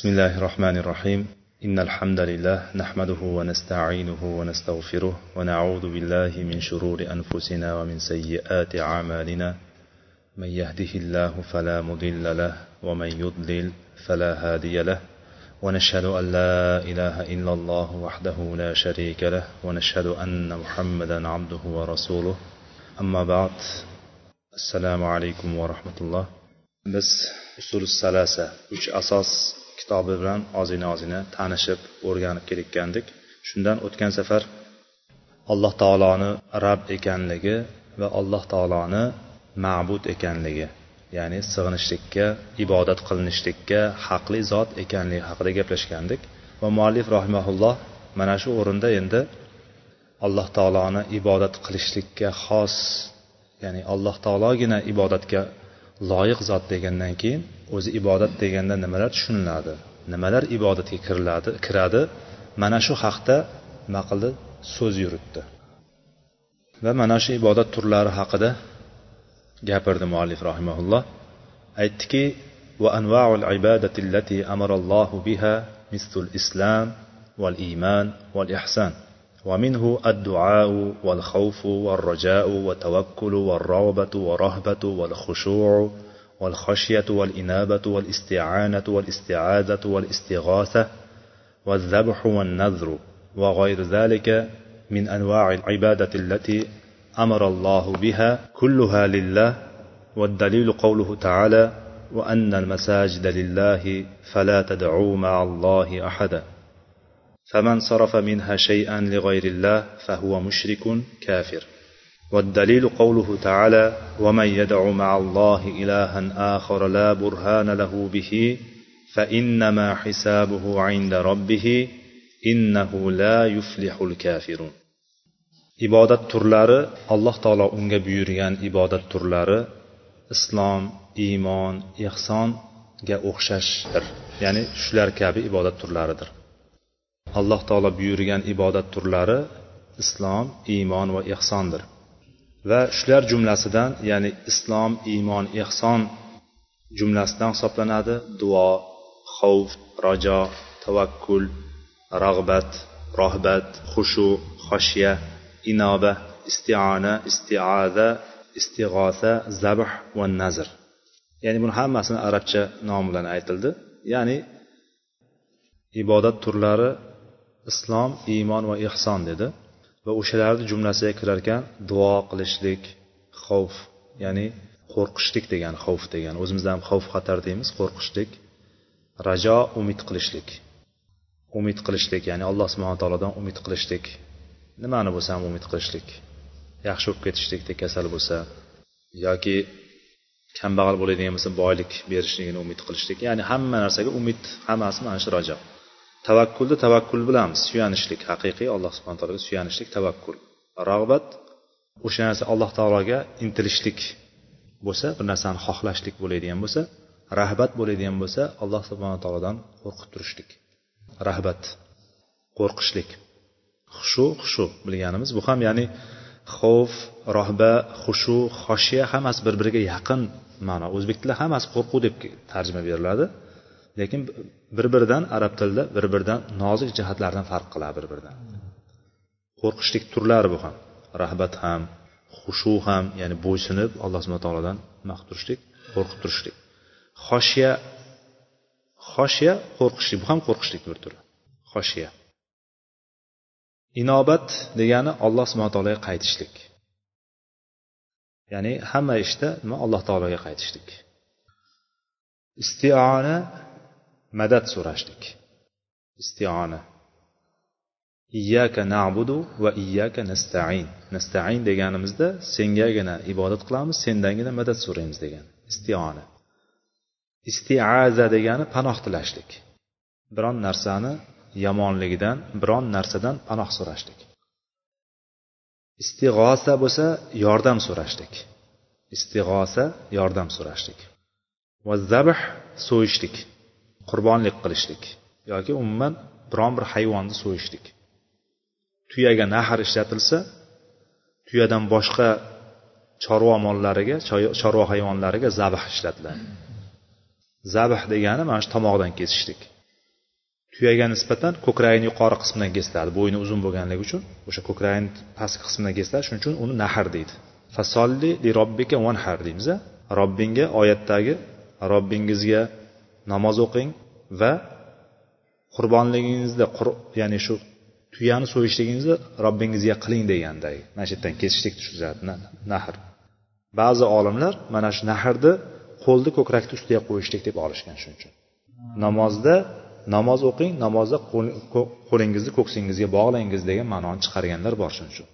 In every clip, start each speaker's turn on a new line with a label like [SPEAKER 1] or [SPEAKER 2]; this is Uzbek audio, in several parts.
[SPEAKER 1] بسم الله الرحمن الرحيم إن الحمد لله نحمده ونستعينه ونستغفره ونعوذ بالله من شرور أنفسنا ومن سيئات أعمالنا من يهده الله فلا مضل له ومن يضلل فلا هادي له ونشهد أن لا إله إلا الله وحده لا شريك له ونشهد أن محمدا عبده ورسوله أما بعد السلام عليكم ورحمة الله biz usul salasa uch asos kitobi bilan ozgina ozgina tanishib o'rganib kelayotgandik shundan o'tgan safar alloh taoloni rab ekanligi va alloh taoloni ma'bud ekanligi ya'ni sig'inishlikka ibodat qilinishlikka haqli zot ekanligi haqida gaplashgandik. Va muallif rahimaulloh mana shu o'rinda endi alloh taoloni ibodat qilishlikka xos ya'ni alloh taologina ibodatga loyiq zot degandan keyin o'zi ibodat deganda nimalar tushuniladi nimalar ibodatga kiriladi kiradi mana shu haqda nima qildi so'z yuritdi va mana shu ibodat turlari haqida gapirdi muallif rahimaulloh aytdiki وأنواع العبادة التي أمر الله بها مثل الإسلام والإيمان والإحسان ومنه الدعاء والخوف والرجاء والتوكل والرغبة والرهبة والخشوع والخشية والإنابة والاستعانة والاستعاذة والاستغاثة والذبح والنذر وغير ذلك من أنواع العبادة التي أمر الله بها كلها لله والدليل قوله تعالى وأن المساجد لله فلا تدعوا مع الله أحدا فمن صرف منها شيئا لغير الله فهو مشرك كافر والدليل قوله تعالى ومن يدع مع الله إلها آخر لا برهان له به فإنما حسابه عند ربه إنه لا يفلح الكافرون ibodat turlari alloh taolo unga buyurgan ibodat turlari islom iymon ehsonga o'xshashdir ya'ni shular kabi ibodat turlaridir alloh taolo buyurgan ibodat turlari islom iymon va ehsondir Va shular jumlasidan ya'ni islom iymon ehson jumlasidan hisoblanadi. Duo xavf rajo tavakkul rag'bat rohbat xushu xoshiya inoba istiona istiaza istig'osa zabh va nazr. Ya'ni buni hammasini arabcha nomi bilan aytildi. Ya'ni ibodat turlari islom iymon va ehson dedi. Va o'shalarni jumlasiga kirar ekan duo qilishlik xavf ya'ni qo'rqishlik degan xavf degan. O'zimizda ham xavf xatar deymiz qo'rqishlik rajo umid qilishlik. Umid qilishlik ya'ni alloh subhana taolodan umid qilishlik. Nimani bo'lsa ham umid qilishlik. Yaxshi bo'lib ketishlikda kasal bo'lsa yoki kambag'al bo'ladigan bo'lsa boylik berishligini umid qilishlik. Ya'ni hamma narsaga umid hammasi mana shu rajo. Tavakkulni tavakkul bilamiz. Suyanishlik haqiqiy alloh subhana taologa suyanishlik tavakkul. Rag'bat o'sha narsa alloh taologa intilishlik bo'lsa bir narsani xohlashlik bo'ladigan bo'lsa rahbat bo'ladigan bo'lsa alloh subhana taolodan qo'rqib turishlik. Rahbat qo'rqishlik. Xushu xushu bilganimiz. Bu ham ya'ni xavf rohba xushu xoshiya hammasi bir biriga yaqin ma'no. O'zbek tilida hammasi qo'rquv deb tarjima beriladi. Lekin bir biridan arab tilida bir biridan nozik jihatlardan farq qiladi bir biridan qo'rqishlik turlari bu ham. Rahbat ham xushu ham ya'ni bo'ysunib alloh subhana taolodan nima turishlik qo'rqib turishlik. Xoshiya xoshiya qo'rqishlik bu ham qo'rqishlik bir turi xoshiya. Inobat degani alloh subhana taologa qaytishlik. Ya'ni hamma ishda nima? Alloh taologa qaytishlik. Istiona madad so'rashlik istiona. Iyyaka na'budu va iyyaka nasta'in. Nasta'in deganimizda sengagina ibodat qilamiz sendangina madad so'raymiz degan. Istiona. Istiaza degani panoh tilashlik. Biron narsani yomonligidan biron narsadan panoh so'rashlik. Istig'osa bo'lsa yordam so'rashlik. Istig'osa yordam so'rashlik. Va zabh so'yishlik. Qurbonlik qilishlik yoki umuman biron bir hayvonni so'yishlik. Tuyaga nahr ishlatilsa tuyadan boshqa chorva mollariga chorva hayvonlariga zabh ishlatiladi. Zabh degani mana shu tomoqdan kesishlik. Tuyaga nisbatan ko'kragini yuqori qismidan kesiladi bo'yni uzun bo'lganligi uchun o'sha ko'kragini pastki qismidan kesiladi shuning uchun uni nahr deydi. Fasolli li robbika vanhar deymiz robbingga oyatdagi robbingizga namoz o'qing va qurbonligingizda ya'ni shu tuyani so'yishligingizni robbingizga qiling degandagi mana shu yerdan kesishlik tushizadi nahr. Ba'zi olimlar mana shu nahrni qo'lni ko'krakni ustiga qo'yishlik deb olishgan shuning uchun. Namozda namoz o'qing namozda qo'lingizni ko'ksingizga bog'langiz degan ma'noni chiqarganlar bor shuning uchun.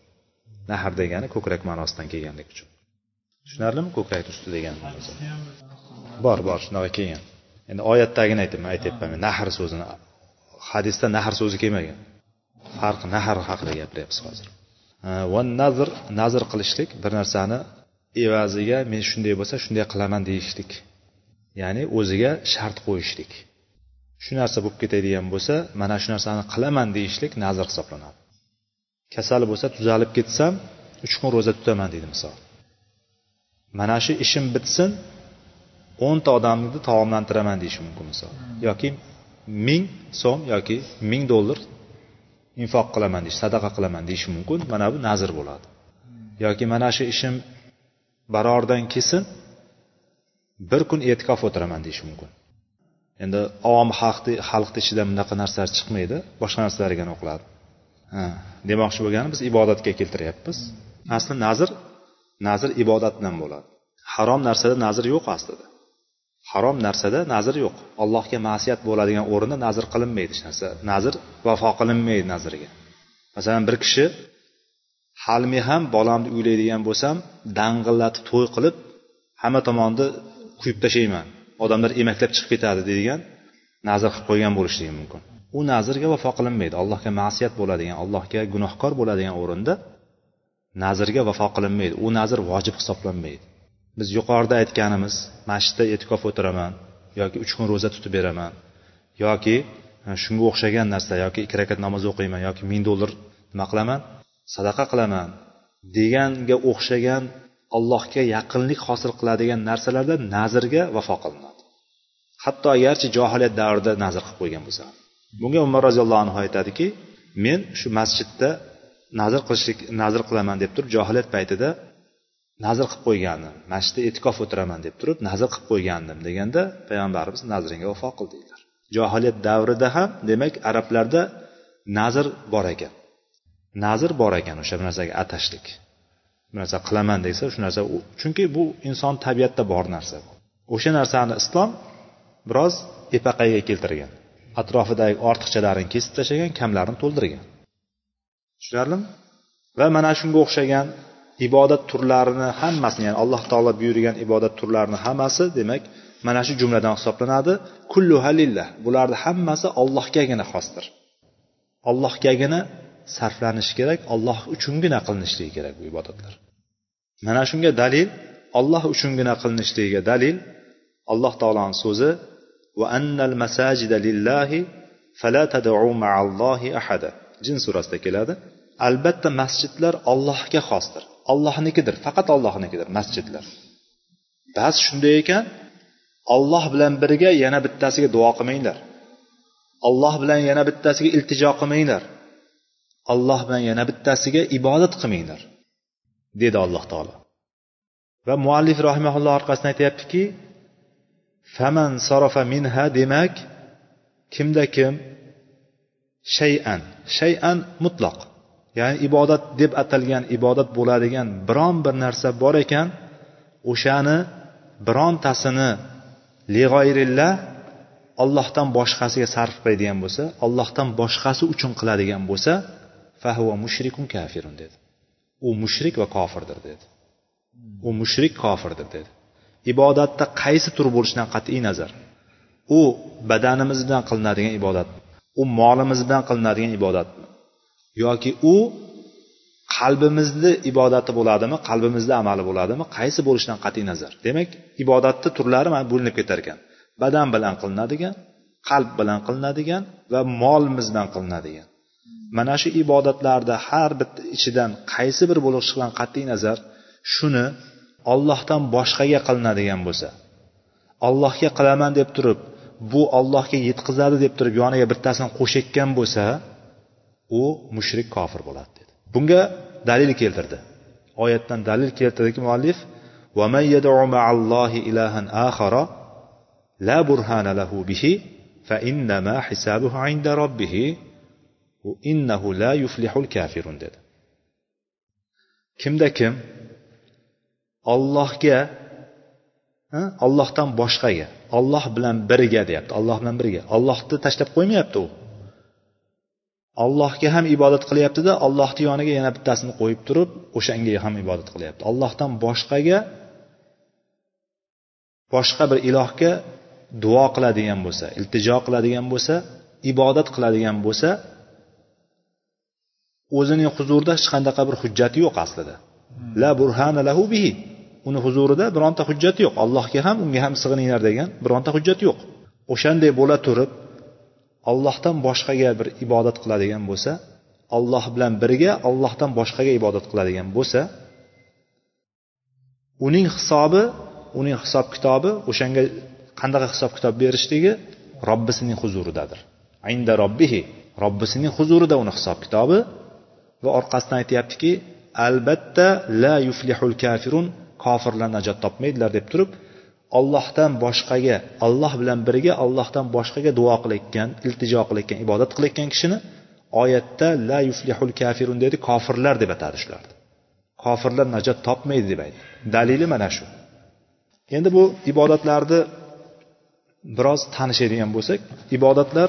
[SPEAKER 1] Nahr degani ko'krak ma'nosidan kelganligi uchun. Tushunarlimi? Ko'krakni usti degan bor bor shunaqa kelgan. Endi oyatdagini aytyapman aytyapman men nahr so'zini hadisda nahr so'zi kelmagan. Farq nahr haqida gapiryapmiz hozir. Va nazr nazr qilishlik bir narsani evaziga men shunday bo'lsa shunday qilaman deyishlik. Ya'ni o'ziga shart qo'yishlik. Shu narsa bo'lib ketadigan bo'lsa mana shu narsani qilaman deyishlik nazr hisoblanadi. Kasal bo'lsa tuzalib ketsam uch kun ro'za tutaman deydi misol. Mana shu ishim bitsin o'nta odamni taomlantiraman deyishi mumkin misol. Yoki ming so'm yoki ming dollar infoq qilaman deyish sadaqa qilaman deyishi mumkin mana bu nazr bo'ladi. Yoki mana shu ishim baroridan kelsin bir kun e'tikof o'tiraman deyishi mumkin. Endi ovom xalqni xalqni ichidan bunaqa narsalar chiqmaydi boshqa narsalarga o'qiladi. Demoqchi bo'lganim biz ibodatga keltiryapmiz. Asli nazr nazr ibodat bilan bo'ladi. Harom narsada nazr yo'q aslida. Harom narsada nazr yo'q. Allohga ma'siyat bo'ladigan o'rinda nazr qilinmaydi hech narsa. Nazr vafo qilinmaydi nazrga masalan bir kishi halmi ham bolamni uylaydigan bo'lsam dang'illatib to'y qilib hamma tomonni quyib tashlayman. Odamlar emaklab chiqib ketadi deydigan nazr qilib qo'ygan bo'lishligi mumkin. U nazrga vafo qilinmaydi. Allohga ma'siyat bo'ladigan allohga gunohkor bo'ladigan o'rinda nazrga vafo qilinmaydi. U nazr vojib hisoblanmaydi. Biz yuqorida aytganimiz masjidda e'tikof o'tiraman yoki uch kun ro'za tutib beraman yoki e, shunga o'xshagan narsa yoki ikki rakat namoz o'qiyman yoki ming dollar nima qilaman? Sadaqa qilaman deganga o'xshagan allohga yaqinlik hosil qiladigan narsalarda nazrga vafo qilinadi. Hatto agarchi johiliyat davrida nazr qilib qo'ygan bo'lsa bunga umar roziyallohu anhu aytadiki men shu masjidda nazr qilishlik nazr qilaman deb turib johiliyat paytida nazr qilib qo'ygandim. Masjidda e'tikof o'tiraman deb turib nazr qilib qo'ygandim deganda payg'ambarimiz nazringga vafo qil deydilar johiliyat davrida ham demak arablarda nazr bor ekan. Nazr bor ekan o'sha bir narsaga atashlik. Bir narsa qilaman desa shu narsa chunki bu inson tabiatda bor narsa o'sha narsani islom biroz epaqayga keltirgan. Atrofidagi ortiqchalarini kesib tashlagan kamlarini to'ldirgan. Tushunarlimi? Va mana shunga o'xshagan ibodat turlarini hammasini ya'ni alloh taolo buyurgan ibodat turlarini hammasi demak mana shu jumladan hisoblanadi. Kullu halillah. Bularni hammasi ollohgagina xosdir. Ollohgagina sarflanishi kerak olloh uchungina qilinishligi kerak bu ibodatlar. Mana shunga dalil olloh uchungina qilinishligiga dalil alloh taoloni so'zi va annal masajida lillahi fala tad'u ma'allohi ahada. Jin surasida keladi. Albatta masjidlar ollohga xosdir. Ollohnikidir faqat ollohnikidir masjidlar. Bas shunday ekan olloh bilan birga yana bittasiga duo qilmanglar. Olloh bilan yana bittasiga iltijo qilmanglar. Olloh bilan yana bittasiga ibodat qilmanglar dedi alloh taolo. Va muallif rahimaulloh orqasidan aytyaptiki faman sarofa minha demak kimda kim? Shayan. Shayan mutloq ya'ni ibodat deb atalgan ibodat bo'ladigan biron bir narsa bor ekan o'shani birontasini lig'oyrillah ollohdan boshqasiga sarf qiladigan bo'lsa ollohdan boshqasi uchun qiladigan bo'lsa fahuva mushrikun kafirun dedi. U mushrik va kofirdir dedi. U mushrik kofirdir dedi. Ibodatda qaysi tur bo'lishidan qat'iy nazar? U badanimiz bilan qilinadigan ibodat u molimiz bilan qilinadigan ibodatmi yoki u qalbimizni ibodati bo'ladimi qalbimizda amali bo'ladimi qaysi bo'lishidan qat'iy nazar? Demak ibodatni turlari mana bo'linib ketar ekan. Badan bilan qilinadigan qalb bilan qilinadigan va molimiz bilan qilinadigan. Mana shu ibodatlarda har bitta ichidan qaysi bir bo'lishidan qat'iy nazar shuni ollohdan boshqaga qilinadigan bo'lsa ollohga qilaman deb turib bu ollohga yetkazadi deb turib yoniga bittasini qo'shayotgan bo'lsa u mushrik kofir bo'ladi dedi bunga dalil keltirdi oyatdan dalil keltirdiki muallif ومن يدع مع الله إلها آخر لا برهان له به فإنما حسابه عند ربه وإنه لا يفلح الكافرون dedi kimda kim ollohga ollohdan boshqaga olloh bilan birga deyapti olloh bilan birga ollohni tashlab qo'ymayapti u allohga ham ibodat qilyaptida allohni yoniga yana bittasini qo'yib turib o'shanga ham ibodat qilyapti. Allohdan boshqaga boshqa bir ilohga duo qiladigan bo'lsa iltijo qiladigan bo'lsa ibodat qiladigan bo'lsa o'zining huzurida hech qanaqa bir hujjati yo'q aslida. La burhana lahu bihi. Uni huzurida bironta hujjat yo'q. Allohga ham unga ham sig'ininglar degan bironta hujjat yo'q. O'shanday bo'la turib ollohdan boshqaga bir ibodat qiladigan bo'lsa olloh bilan birga ollohdan boshqaga ibodat qiladigan bo'lsa uning hisobi uning hisob kitobi o'shanga qanaqa hisob kitob berishligi robbisining huzuridadir. Inda robbihi robbisining huzurida uni hisob kitobi va orqasidan aytyaptiki albatta la yuflihul kafirun kofirlar najot topmaydilar deb turib ollohdan boshqaga olloh bilan birga ollohdan boshqaga duo qilayotgan iltijo qilayotgan ibodat qilayotgan kishini oyatda la yuflihul kafirun dedi kofirlar deb atadi shularni. Kofirlar najot topmaydi deb aytdi. Dalili mana shu. Endi bu ibodatlarni biroz tanishadigan bo'lsak ibodatlar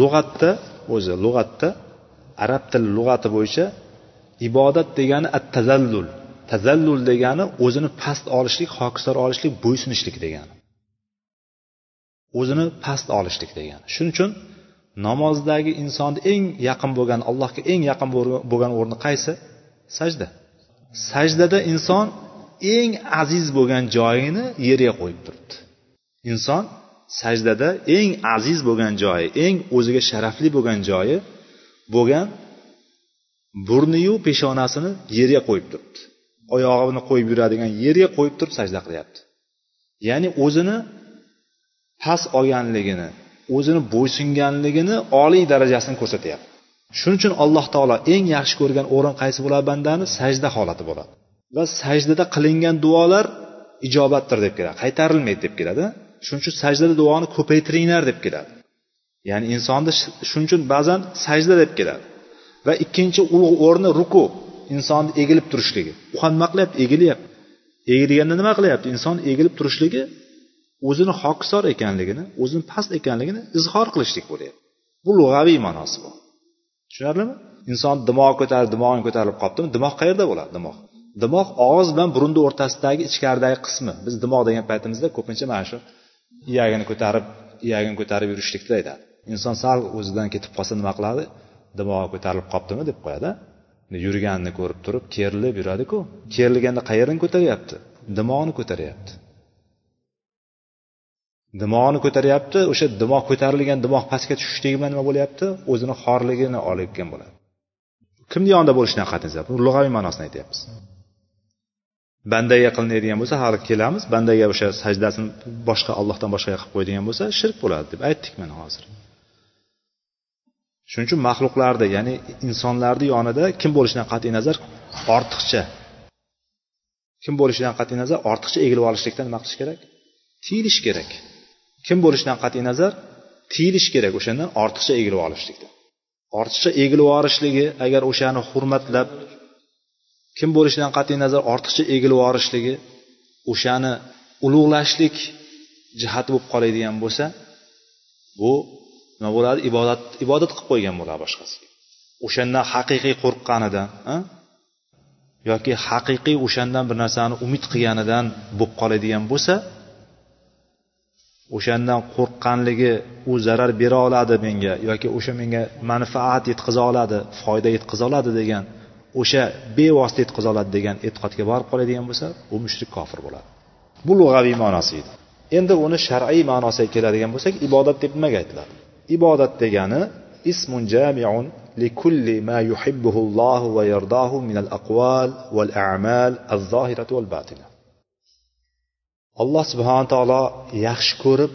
[SPEAKER 1] lug'atda o'zi lug'atda arab tili lug'ati bo'yicha ibodat degani at tazallul tazallul degani o'zini past olishlik hokisor olishlik bo'ysunishlik degani. O'zini past olishlik degani. Shuning uchun namozdagi insonni eng yaqin bo'lgan allohga eng yaqin bo'lgan o'rni qaysi? Sajda. Sajdada inson eng aziz bo'lgan joyini yerga qo'yib turibdi. Inson sajdada eng aziz bo'lgan joyi eng o'ziga sharafli bo'lgan joyi bo'lgan burniyu peshonasini yerga qo'yib turibdi. Oyog'ini qo'yib yuradigan yerga qo'yib turib sajda qilyapti. Ya'ni o'zini past olganligini o'zini bo'ysunganligini oliy darajasini ko'rsatyapti. Shuning uchun alloh taolo eng yaxshi ko'rgan o'rin qaysi bo'ladi bandani? Sajda holati bo'ladi. Va sajdada qilingan duolar ijobatdir deb keladi qaytarilmaydi deb keladi. Shuning uchun sajdada duoni ko'paytiringlar deb keladi. Ya'ni insonni shuning uchun ba'zan sajda deb keladi. Va ikkinchi ulug' o'rni ruku. Insonni egilib turishligi. U ham nima qilyapti egilyapti egilganda nima qilyapti? Inson egilib turishligi o'zini hokisor ekanligini o'zini past ekanligini izhor qilishlik bo'lyapti. Bu lug'aviy ma'nosi bor. Tushunarlimi? Inson dimog'i ko'tarib dimog'ini ko'tarilib qolibdimi dimoq qayerda bo'ladi dimoq dimoq og'iz bilan burunni o'rtasidagi ichkaridagi qismi. Biz dimoq degan paytimizda ko'pincha mana shu iyagini ko'tarib iyagini ko'tarib yurishlikni aytadi. Inson sal o'zidan ketib qolsa nima qiladi? Dimog'i ko'tarilib qolibdimi deb qo'yadi yurganini ko'rib turib kerilib yuradiku. Kerilganda qayerni ko'taryapti? Dimog'ini ko'taryapti. Dimog'ini ko'taryapti o'sha dimoq ko'tarilgan dimoq pastga tushishligi bilan nima bo'lyapti o'zini xorligini olayotgan bo'ladi. Kimni yonida bo'lishidan qat'iy nazar bu lug'aviy ma'nosini aytyapmiz. Bandaga qilinadigan bo'lsa hali kelamiz. Bandaga o'sha sajdasini boshqa allohdan boshqaga qilib qo'yadigan bo'lsa shirk bo'ladi deb aytdik mana hozir. Shuning uchun maxluqlarni ya'ni insonlarni yonida kim bo'lishidan qat'iy nazar ortiqcha. Kim bo'lishidan qat'iy nazar ortiqcha egilib olishlikdan nima qilish kerak? Tiyilish kerak. Kim bo'lishidan qat'iy nazar tiyilish kerak o'shandan ortiqcha egilib olishlikdan. Ortiqcha egilib yuborishligi agar o'shani hurmatlab kim bo'lishidan qat'iy nazar ortiqcha egilib yuborishligi o'shani ulug'lashlik jihati bo'lib qoladigan bo'lsa bu nima bo'ladi? Ibodat ibodat qilib qo'ygan bo'ladi boshqasiga. O'shandan haqiqiy qo'rqqanidan yoki haqiqiy o'shandan bir narsani umid qilganidan bo'lib qoladigan bo'lsa o'shandan qo'rqqanligi u zarar bera oladi menga yoki o'sha menga manfaat yetkaza oladi foyda yetkaza oladi degan o'sha bevosita yetkaza oladi degan e'tiqodga borib qoladigan bo'lsa u mushrik kofir bo'ladi. Bu lug'aviy ma'nosi edi. Endi uni shar'iy ma'nosiga keladigan bo'lsak ibodat deb nimaga aytiladi? ibodat degani ismun jamiun likulli ma yuhibbuhu Alloh va yardahu min al-aqwal wal a'mal az-zohirati wal batina alloh subhanahu taolo yaxshi ko'rib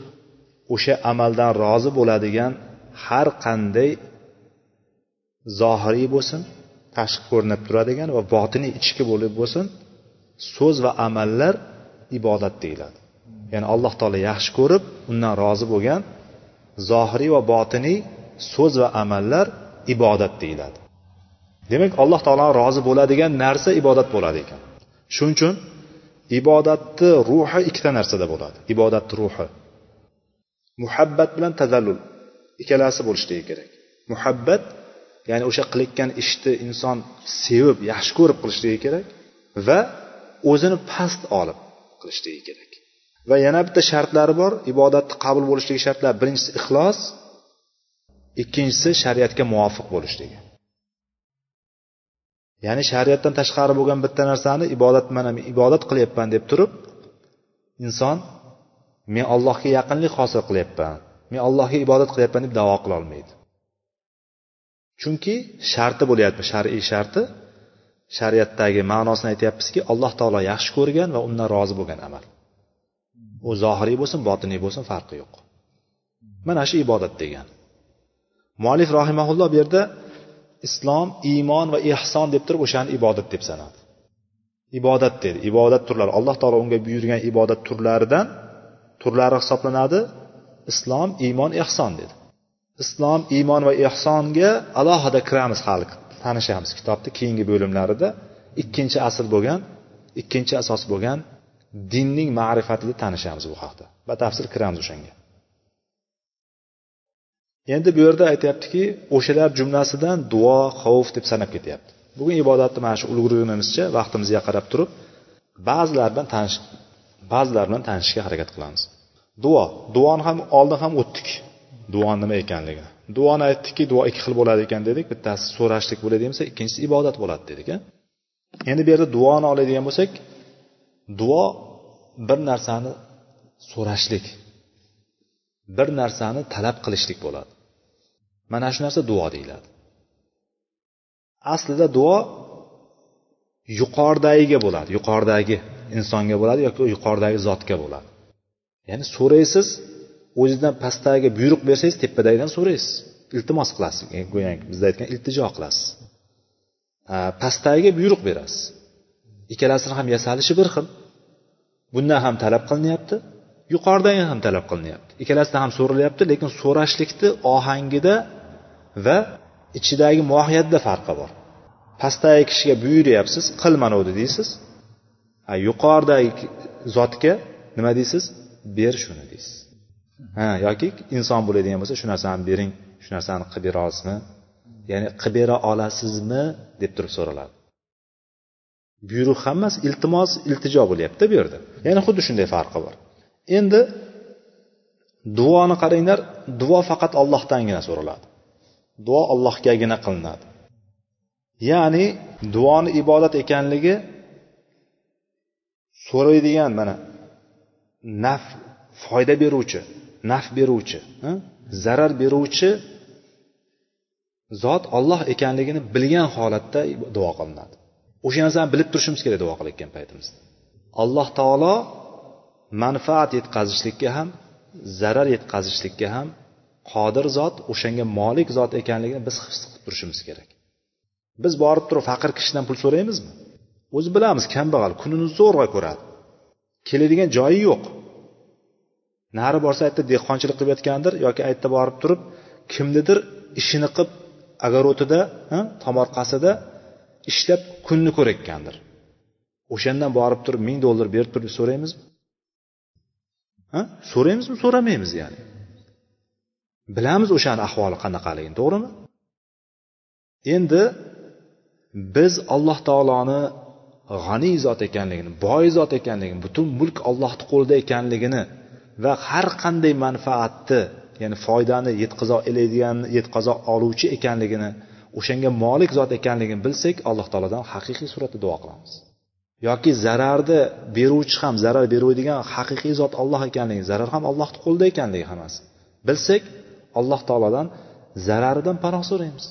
[SPEAKER 1] o'sha amaldan rozi bo'ladigan har qanday zohiriy bo'lsin tashqi ko'rinib turadigan va botiniy ichki bo'lib bo'lsin so'z va amallar ibodat deyiladi. Ya'ni alloh taolo yaxshi ko'rib undan rozi bo'lgan zohiriy va botiniy so'z va amallar ibodat deyiladi. Demak alloh taolo rozi bo'ladigan narsa ibodat bo'ladi ekan. Shuning uchun ibodatni ruhi ikkita narsada bo'ladi. Ibodatni ruhi. Muhabbat bilan tazallul ikkalasi bo'lishligi kerak. Muhabbat ya'ni o'sha qilayotgan ishni inson sevib yaxshi ko'rib qilishligi kerak va o'zini past olib qilishligi kerak. Va yana bitta shartlari bor. Ibodatni qabul bo'lishligi shartlari birinchisi ixlos ikkinchisi shariatga muvofiq bo'lishligi. Ya'ni shariatdan tashqari bo'lgan bitta narsani ibodat mana men ibodat qilyapman deb turib inson men allohga yaqinlik hosil qilyapman men allohga ibodat qilyapman deb davo qilolmaydi chunki sharti bo'lyapti. Shar'iy sharti shariatdagi ma'nosini aytyapmizki alloh taolo yaxshi ko'rgan va undan rozi bo'lgan amal. U zohiriy bo'lsin botiniy bo'lsin farqi yo'q. Mana shu ibodat degan. Muallif rahimaulloh bu yerda islom iymon va ehson deb turib o'shani ibodat deb sanadi. Ibodat dedi ibodat turlari. Alloh taolo unga buyurgan ibodat turlaridan turlari hisoblanadi. Islom iymon ehson dedi. Islom iymon va ehsonga alohida kiramiz hali tanishamiz kitobni keyingi bo'limlarida. Ikkinchi asl bo'lgan ikkinchi asos bo'lgan dinning ma'rifatida tanishamiz bu haqda. Batafsil kiramiz o'shanga. Endi bu yerda aytyaptiki o'shalar jumlasidan duo xavf deb sanab ketyapti. Bugun ibodatni mana shu ulgurgunimizcha vaqtimizga qarab turib ba'zilar bilan tanish ba'zilar bilan tanishishga harakat qilamiz. Duo. Duoni ham oldin ham o'tdik. Duo nima ekanligini duoni aytdikki duo ikki xil bo'ladi ekan dedik. Bittasi so'rashlik bo'ladi bo'lsa ikkinchisi ibodat bo'ladi dedik endi bu yerda duoni oladigan bo'lsak duo bir narsani so'rashlik bir narsani talab qilishlik bo'ladi. Mana shu narsa duo deyiladi. Aslida duo yuqoridagiga bo'ladi yuqoridagi insonga bo'ladi yoki yuqoridagi zotga bo'ladi. Ya'ni so'raysiz o'zidan pastdagiga buyruq bersangiz tepadagidan so'raysiz. Iltimos qilasiz e, go'yoki bizda aytgan iltijo qilasiz. Pastdagiga buyruq berasiz. Ikkalasini ham yasalishi bir xil. Bundan ham talab qilinyapti yuqoridan ham talab qilinyapti. Ikkalasidan ham so'ralyapti lekin so'rashlikni ohangida va ichidagi mohiyatda farqi bor. Pastdagi kishiga buyuryapsiz qil mana deysiz yuqoridagi zotga nima deysiz? Ber shuni deysiz. Ha yoki inson bo'ladigan bo'lsa shu narsani bering shu narsani qilib bera olasizmi ya'ni qilib bera olasizmi? deb turib so'raladi. Buyruq ham emas iltimos iltijo bo'lyapti bu yerda ya'ni xuddi shunday farqi bor. Endi duoni qaranglar duo faqat ollohdangina so'raladi. Duo allohgagina qilinadi. Ya'ni duoni ibodat ekanligi so'raydigan mana naf foyda beruvchi naf beruvchi zarar beruvchi zot olloh ekanligini bilgan holatda duo qilinadi. O'sha narsani bilib turishimiz kerak duo qilayotgan paytimizda. Alloh taolo manfaat yetkazishlikka ham zarar yetkazishlikka ham qodir zot o'shanga molik zot ekanligini biz his qilib turishimiz kerak. Biz borib turib faqir kishidan pul so'raymizmi? O'zi bilamiz kambag'al kunini zo'rg'a ko'radi. Keladigan joyi yo'q. Nari borsa aytdi dehqonchilik qilib yotgandir yoki aytdi borib turib kimnidir ishini qilib огородida tomorqasida ishlab kunni ko'rayotgandir. O'shandan borib turib ming dollar berib turib so'raymizmi? Ha? So'raymizmi so'ramaymiz ya'ni. Bilamiz o'shani ahvoli qanaqaligini to'g'rimi? Endi biz alloh taoloni g'aniy zot ekanligini boy zot ekanligini butun mulk ollohni qo'lida ekanligini va har qanday manfaatni ya'ni foydani yetkaza oladigan yetkaza oluvchi ekanligini o'shanga molik zot ekanligini bilsak alloh taolodan haqiqiy suratda duo qilamiz. Yoki zararni beruvchi ham zarar beruvdigan haqiqiy zot olloh ekanligi zarar ham allohni qo'lida ekanligi hammasi. Bilsak alloh taolodan zararidan panoh so'raymiz.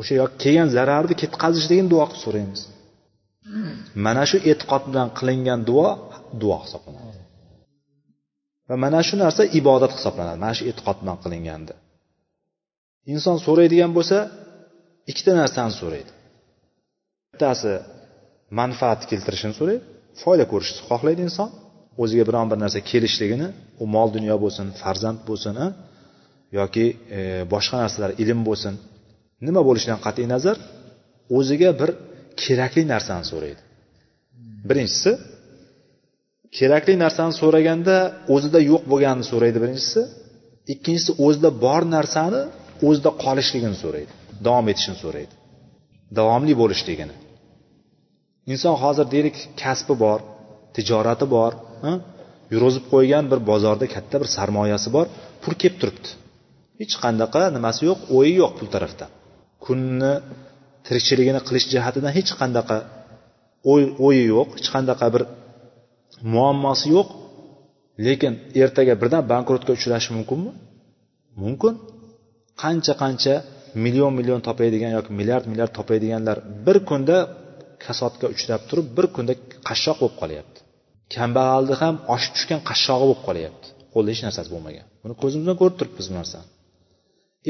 [SPEAKER 1] O'sha yoki kelgan zararni ketkazishligini duo qilib so'raymiz. Mana shu e'tiqod bilan qilingan duo duo hisoblanadi. Va mana shu narsa ibodat hisoblanadi. Mana shu e'tiqod bilan qilinganda. Inson so'raydigan bo'lsa ikkita narsani so'raydi. Bittasi manfaat keltirishini so'raydi. Foyda ko'rishni xohlaydi inson. O'ziga biron bir narsa kelishligini u mol dunyo bo'lsin farzand bo'lsin yoki e, boshqa narsalar ilm bo'lsin nima bo'lishidan qat'iy nazar o'ziga bir kerakli narsani so'raydi. Birinchisi kerakli narsani so'raganda o'zida yo'q bo'lganini so'raydi birinchisi. Ikkinchisi o'zida bor narsani o'zida qolishligini so'raydi. Davom etishini so'raydi. Davomli bo'lishligini inson hozir deylik kasbi bor tijorati bor yurg'izib qo'ygan bir bozorda katta bir sarmoyasi bor pul kelib turibdi. Hech qanaqa nimasi yo'q o'yi yo'q pul tarafdan kunni tirikchiligini qilish jihatidan hech qanaqa o'yi yo'q hech qanaqa bir muammosi yo'q. Lekin ertaga birdan bankrotga uchrashi mumkinmi? Mumkin. Qancha qancha million million topadigan yoki milliard milliard topadiganlar bir kunda kasodga uchrab turib bir kunda qashshoq bo'lib qolyapti. Kambag'alni ham oshib tushgan qashshog'i bo'lib qolyapti. Qo'lida hech narsasi bo'lmagan. Buni ko'zimiz bilan ko'rib turibmiz bu narsani.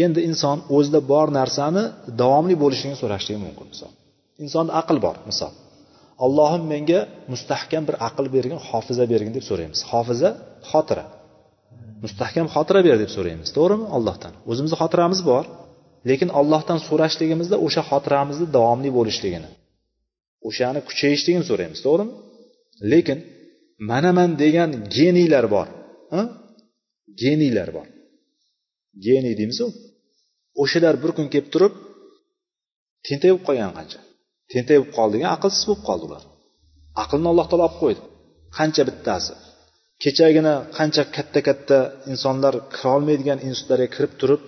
[SPEAKER 1] Endi inson o'zida bor narsani davomli bo'lishini so'rashligi mumkin misol. Insonda aql bor misol. Allohim menga mustahkam bir aql bergin hofiza bergin deb so'raymiz. Hofiza xotira. Mustahkam xotira ber deb so'raymiz. To'g'rimi? Allohdan. O'zimizni xotiramiz bor. Lekin ollohdan so'rashligimizda o'sha xotiramizni davomli bo'lishligini o'shani kuchayishligini so'raymiz to'g'rimi? Lekin manaman degan geniylar bor geniylar bor. Geniy deymizu. O'shalar bir kun kelib turib tentak bo'lib qolgan qancha? Tentak bo'lib qoldi degan aqlsiz bo'lib qoldi ular. Aqlni alloh taolo olib qo'ydi. Qancha bittasi. Kechagina qancha katta katta insonlar kirolmaydigan institutlarga kirib turib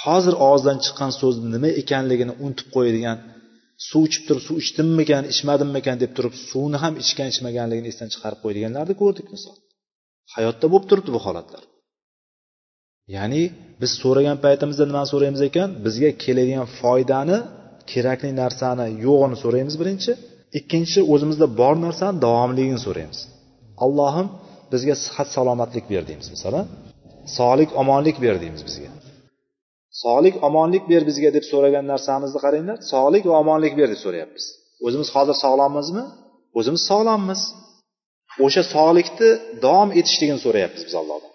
[SPEAKER 1] hozir og'zidan chiqqan so'zni nima ekanligini unutib qo'yadigan suv ichib turib suv ichdimmikan ichmadimmikan deb turib suvni ham ichgan ichmaganligini esdan chiqarib qo'yadiganlarni ko'rdik misol. Hayotda bo'lib turibdi bu holatlar. Ya'ni biz so'ragan paytimizda nimani so'raymiz ekan? Bizga keladigan foydani kerakli narsani yo'g'ini so'raymiz birinchi. Ikkinchi o'zimizda bor narsani davomligini so'raymiz. Allohim bizga sihat salomatlik ber deymiz masalan sog'lik omonlik ber deymiz bizga. Sog'lik omonlik ber bizga deb so'ragan narsamizni qaranglar. Sog'lik va omonlik ber deb so'rayapmiz. O'zimiz hozir sog'lommizmi? O'zimiz sog'lommiz. O'sha sog'likni davom etishligini so'rayapmiz biz allohdan.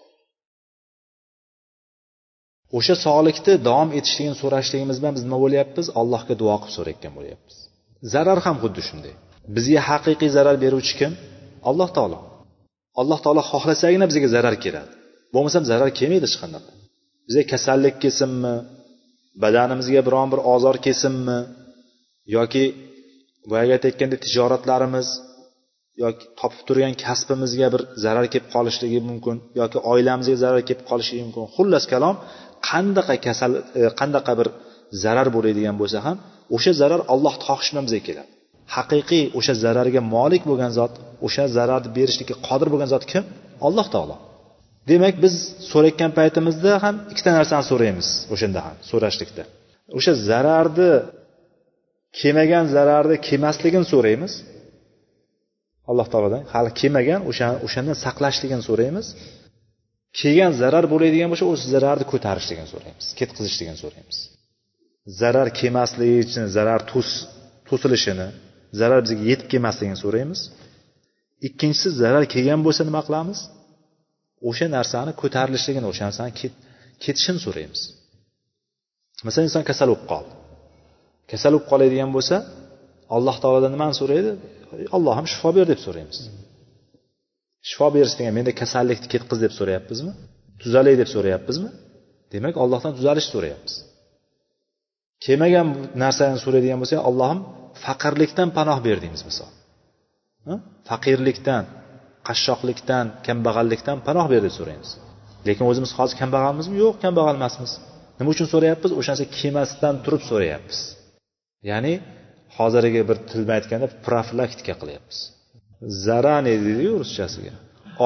[SPEAKER 1] O'sha sog'likni davom etishligini so'rashligimiz bilan biz nima bo'lyapmiz? Allohga duo qilib so'rayotgan bo'lyapmiz. Zarar ham xuddi shunday. Bizga haqiqiy zarar beruvchi kim? Alloh taolo. Alloh taolo xohlasagina bizga zarar keladi. Bo'lmasam zarar kelmaydi hech qanaqa bizga kasallik kelsinmi badanimizga biron bir ozor kelsinmi yoki boyagi aytayotgandek tijoratlarimiz yoki topib turgan kasbimizga bir zarar kelib qolishligi mumkin yoki oilamizga zarar kelib qolishligi mumkin. Xullas kalom qandaqa kasal e, qandaqa bir zarar bo'ladigan bo'lsa ham o'sha zarar allohni xohishi bilan bizga keladi. Haqiqiy o'sha zararga molik bo'lgan zot o'sha zararni berishlikka qodir bo'lgan zot kim? Alloh taolo. Demak biz so'rayotgan paytimizda ham ikkita narsani so'raymiz o'shanda ham so'rashlikda. O'sha zararni kelmagan zararni kelmasligini so'raymiz. Alloh taolodan hali kelmagan o'sha o'shandan saqlashligini so'raymiz. Kelgan zarar bo'ladigan bo'lsa o'sha zararni ko'tarishligini so'raymiz ketkazishligini so'raymiz. Zarar kelmasligi uchun zarar to'silishini zarar bizga yetib kelmasligini so'raymiz. Ikkinchisi zarar kelgan bo'lsa nima qilamiz? O'sha narsani ko'tarilishligini o'sha narsani ketishini so'raymiz. Masalan inson kasal bo'lib qoldi. Kasal bo'lib qoladigan bo'lsa alloh taolodan nimani so'raydi? Allohim shifo ber deb so'raymiz. Shifo berish degan menda kasallikni ketqiz deb so'rayapmizmi? Tuzalay deb so'rayapmizmi? Demak allohdan tuzalish so'rayapmiz. Kelmagan narsani so'raydigan bo'lsak allohim faqirlikdan panoh ber deymiz misol. Faqirlikdan. Qashshoqlikdan kambag'allikdan panoh ber deb so'raymiz. Lekin o'zimiz hozir kambag'almizmi? Yo'q kambag'al emasmiz nima uchun so'rayapmiz? O'sha narsa kelmasdan turib so'rayapmiz. Ya'ni hozirgi bir til bilan aytganda profilaktika qilyapmiz. Zarani deydiyu ruschasiga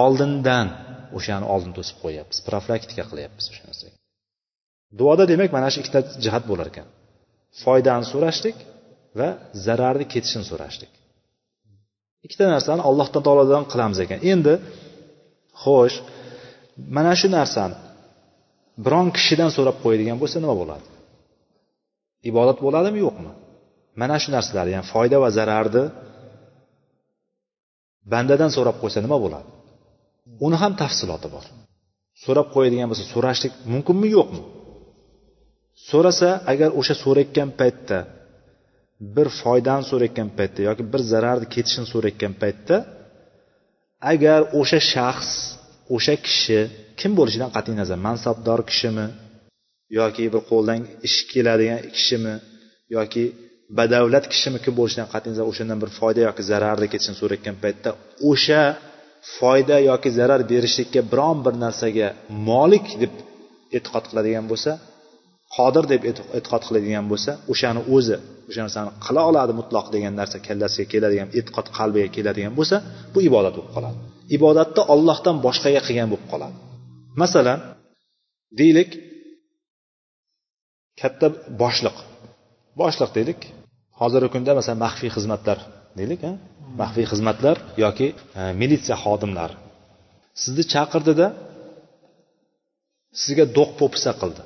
[SPEAKER 1] oldindan o'shani oldin to'sib qo'yyapmiz profilaktika qilyapmiz o'sha narsaga. Duoda demak mana shu ikkita jihat bo'lar ekan. Foydani so'rashlik va zararni ketishini so'rashlik. Ikkita narsani alloh taolodan qilamiz ekan. Endi
[SPEAKER 2] xo'sh mana shu narsani biron kishidan so'rab qo'yadigan bo'lsa nima bo'ladi? Ibodat bo'ladimi yo'qmi? Mana shu narsalar ya'ni foyda va zararni bandadan so'rab qo'ysa nima bo'ladi? Uni ham tafsiloti bor. So'rab qo'yadigan bo'lsa so'rashlik mumkinmi yo'qmi? So'rasa agar o'sha so'rayotgan paytda bir foydani so'rayotgan paytda yoki bir zararni ketishini so'rayotgan paytda agar o'sha shaxs o'sha kishi kim bo'lishidan qat'iy nazar mansabdor kishimi yoki bir qo'ldan ish keladigan kishimi yoki badavlat kishimi kim bo'lishidan qat'iy nazar o'shandan bir foyda yoki zararni ketishini so'rayotgan paytda o'sha foyda yoki zarar berishlikka biron bir narsaga molik deb e'tiqod qiladigan bo'lsa qodir deb e'tiqod qiladigan bo'lsa o'shani o'zi o'sha narsani qila oladi mutloq degan narsa kallasiga keladigan e'tiqod qalbiga keladigan bo'lsa bu ibodat bo'lib qoladi. Ibodatni ollohdan boshqaga qilgan bo'lib qoladi. Masalan deylik katta boshliq. Boshliq deylik hozirgi kunda masalan maxfiy xizmatlar deylik maxfiy xizmatlar yoki e, militsiya xodimlari sizni chaqirdida sizga do'q po'pisa qildi.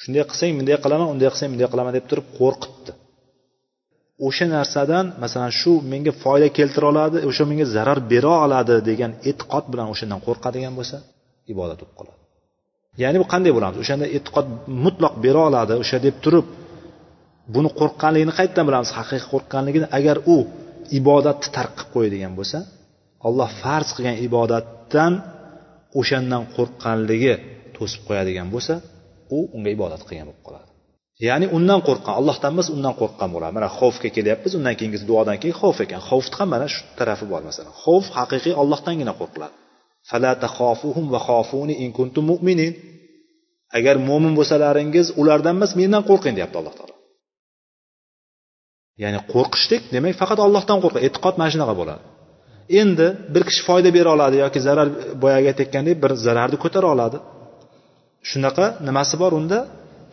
[SPEAKER 2] Shunday qilsang bunday qilaman unday qilsang bunday qilaman deb turib qo'rqitdi. O'sha narsadan masalan shu menga foyda keltira oladi o'sha menga zarar bera oladi degan e'tiqod bilan o'shandan qo'rqadigan bo'lsa ibodat bo'lib qoladi. Ya'ni bu qanday bo'ladi o'shanda e'tiqod mutloq bera oladi o'sha deb turib buni qo'rqqanligini qayerdan bilamiz? Haqiqiy qo'rqqanligini agar u ibodatni tark qilib qo'yadigan bo'lsa alloh farz qilgan ibodatdan o'shandan qo'rqqanligi to'sib qo'yadigan bo'lsa u unga ibodat qilgan bo'lib qoladi. Ya'ni undan qo'rqqan allohdan emas undan qo'rqqan bo'ladi mana xavfga kelyapmiz undan keyingi duodan keyin xavf ekan. Xavfni ham mana shu tarafi bor masalan. Xavf haqiqiy ollohdangina qo'rqiladi. Agar mo'min bo'lsalaringiz ulardan emas mendan qo'rqing deyapti alloh taolo. Ya'ni qo'rqishlik demak faqat ollohdan qo'rq e'tiqod mana shunaqa bo'ladi. Endi bir kishi foyda bera oladi yoki zarar boyagi aytayotgandek bir zararni ko'tara oladi. Shunaqa nimasi bor unda?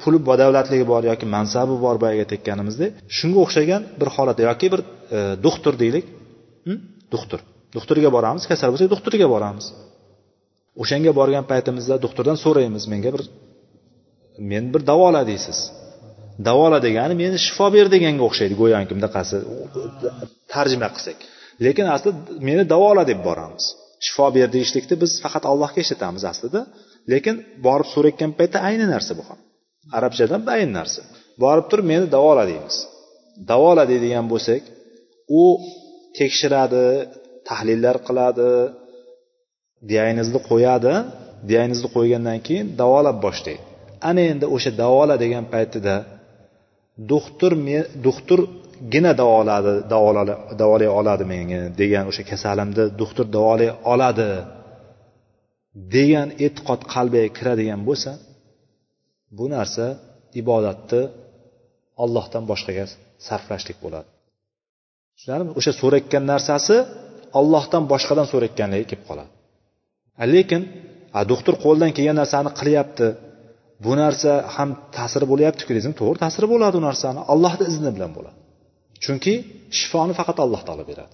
[SPEAKER 2] Puli badavlatligi bor yoki mansabi bor boyagi aytayotganimizdek shunga o'xshagan bir holat yoki bir e, doktor deylik. Doktor doktorga boramiz kasal bo'lsak doktorga boramiz. O'shanga borgan paytimizda doktordan so'raymiz menga bir men bir davola deysiz. Davola degani meni shifo ber deganga o'xshaydi go'yoki bunaqasi tarjima qilsak. Lekin asli meni davola deb boramiz. Shifo ber deyishlikni biz faqat allohga ishlatamiz aslida. Lekin borib so'rayotgan paytda ayni narsa bu ham. Arabchadan ayni narsa. Borib turib meni davola deymiz. Davola deydigan bo'lsak u tekshiradi tahlillar qiladi diagnozni qo'yadi. Diagnozni qo'ygandan keyin davolab boshlaydi. Ana endi o'sha davola degan paytida doktor doktorgina davoladi davolay oladi meni degan o'sha kasalimni doktor davolay oladi. Degan e'tiqod qalbiga kiradigan bo'lsa bu narsa ibodatni ollohdan boshqaga sarflashlik bo'ladi. Tushunarlimi? O'sha so'rayotgan narsasi ollohdan boshqadan so'rayotganligi kelib qoladi. Lekin doktor qo'ldan kelgan narsani qilyapti. Bu narsa ham ta'siri bo'lyaptiku desangiz to'g'ri ta'siri bo'ladi u narsani. Allohni izni bilan bo'ladi. Chunki shifoni faqat alloh taolo beradi.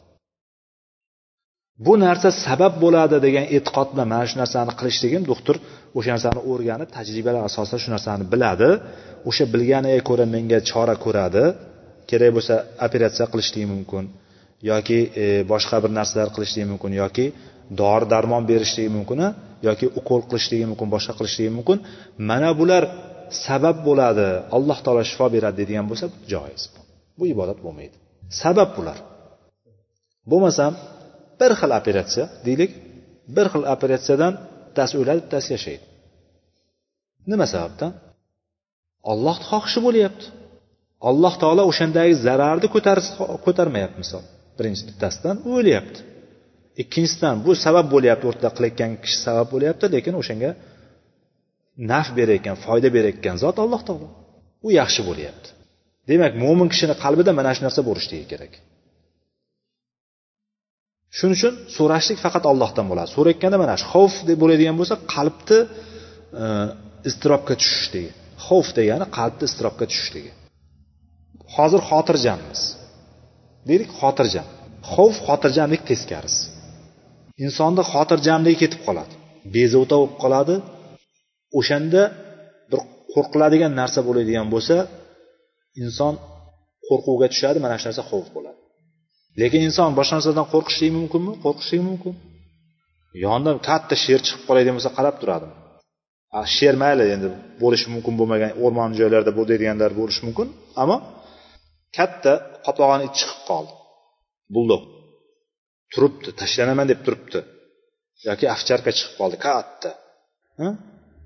[SPEAKER 2] Bu narsa sabab bo'ladi degan e'tiqod bilan mana shu narsani qilishligim doktor o'sha narsani o'rganib tajribalar asosida shu narsani biladi. O'sha bilganiga ko'ra menga chora ko'radi. Kerak bo'lsa operatsiya qilishligi mumkin yoki e, boshqa bir narsalar qilishligi mumkin yoki dori darmon berishligi mumkin yoki ukol qilishligi mumkin boshqa qilishligi mumkin. Mana bular sabab bo'ladi. Alloh taolo shifo beradi deydigan bo'lsa joiz. Bu ibodat bo'lmaydi. Sabab bular. Bo'lmasam bir xil operatsiya deylik. Bir xil operatsiyadan bittasi o'ladi bittasi yashaydi. Nima sababdan? Ollohni xohishi bo'lyapti. Alloh taolo o'shandagi zararni ko'tarmayapti misol. Birinchi bittasidan u o'lyapti. Ikkinchisidan bu sabab bo'lyapti o'rtada qilayotgan kishi sabab bo'lyapti lekin o'shanga naf berayotgan foyda berayotgan zot alloh taolo. U yaxshi bo'lyapti. Demak mo'min kishini qalbida mana shu narsa bo'lishligi kerak. Shuning uchun so'rashlik faqat ollohdan bo'ladi. So'rayotganda mana shu xavf deb bo'ladigan bo'lsa qalbni e, iztirobga tushishligi. Xavf degani qalbni iztirobga tushishligi. Hozir xotirjammiz. Deylik xotirjam. Xavf xotirjamlik teskarisi insonni xotirjamligi ketib qoladi. Bezovta bo'lib qoladi. O'shanda bir qo'rqiladigan narsa bo'ladigan bo'lsa inson qo'rquvga tushadi mana shu narsa xavf bo'ladi. Lekin inson boshqa narsadan qo'rqishligi mumkinmi? Qo'rqishligi mumkin. Yonidan katta sher chiqib qoladigan bo'lsa qarab turadi sher mayli endi bo'lishi mumkin bo'lmagan o'rmon joylarda bo'ladiganlar bo'lishi mumkin ammo katta qopag'on it chiqib qoldi. Buldog turibdi tashlanaman deb turibdi. Yoki ovcharka chiqib qoldi katta.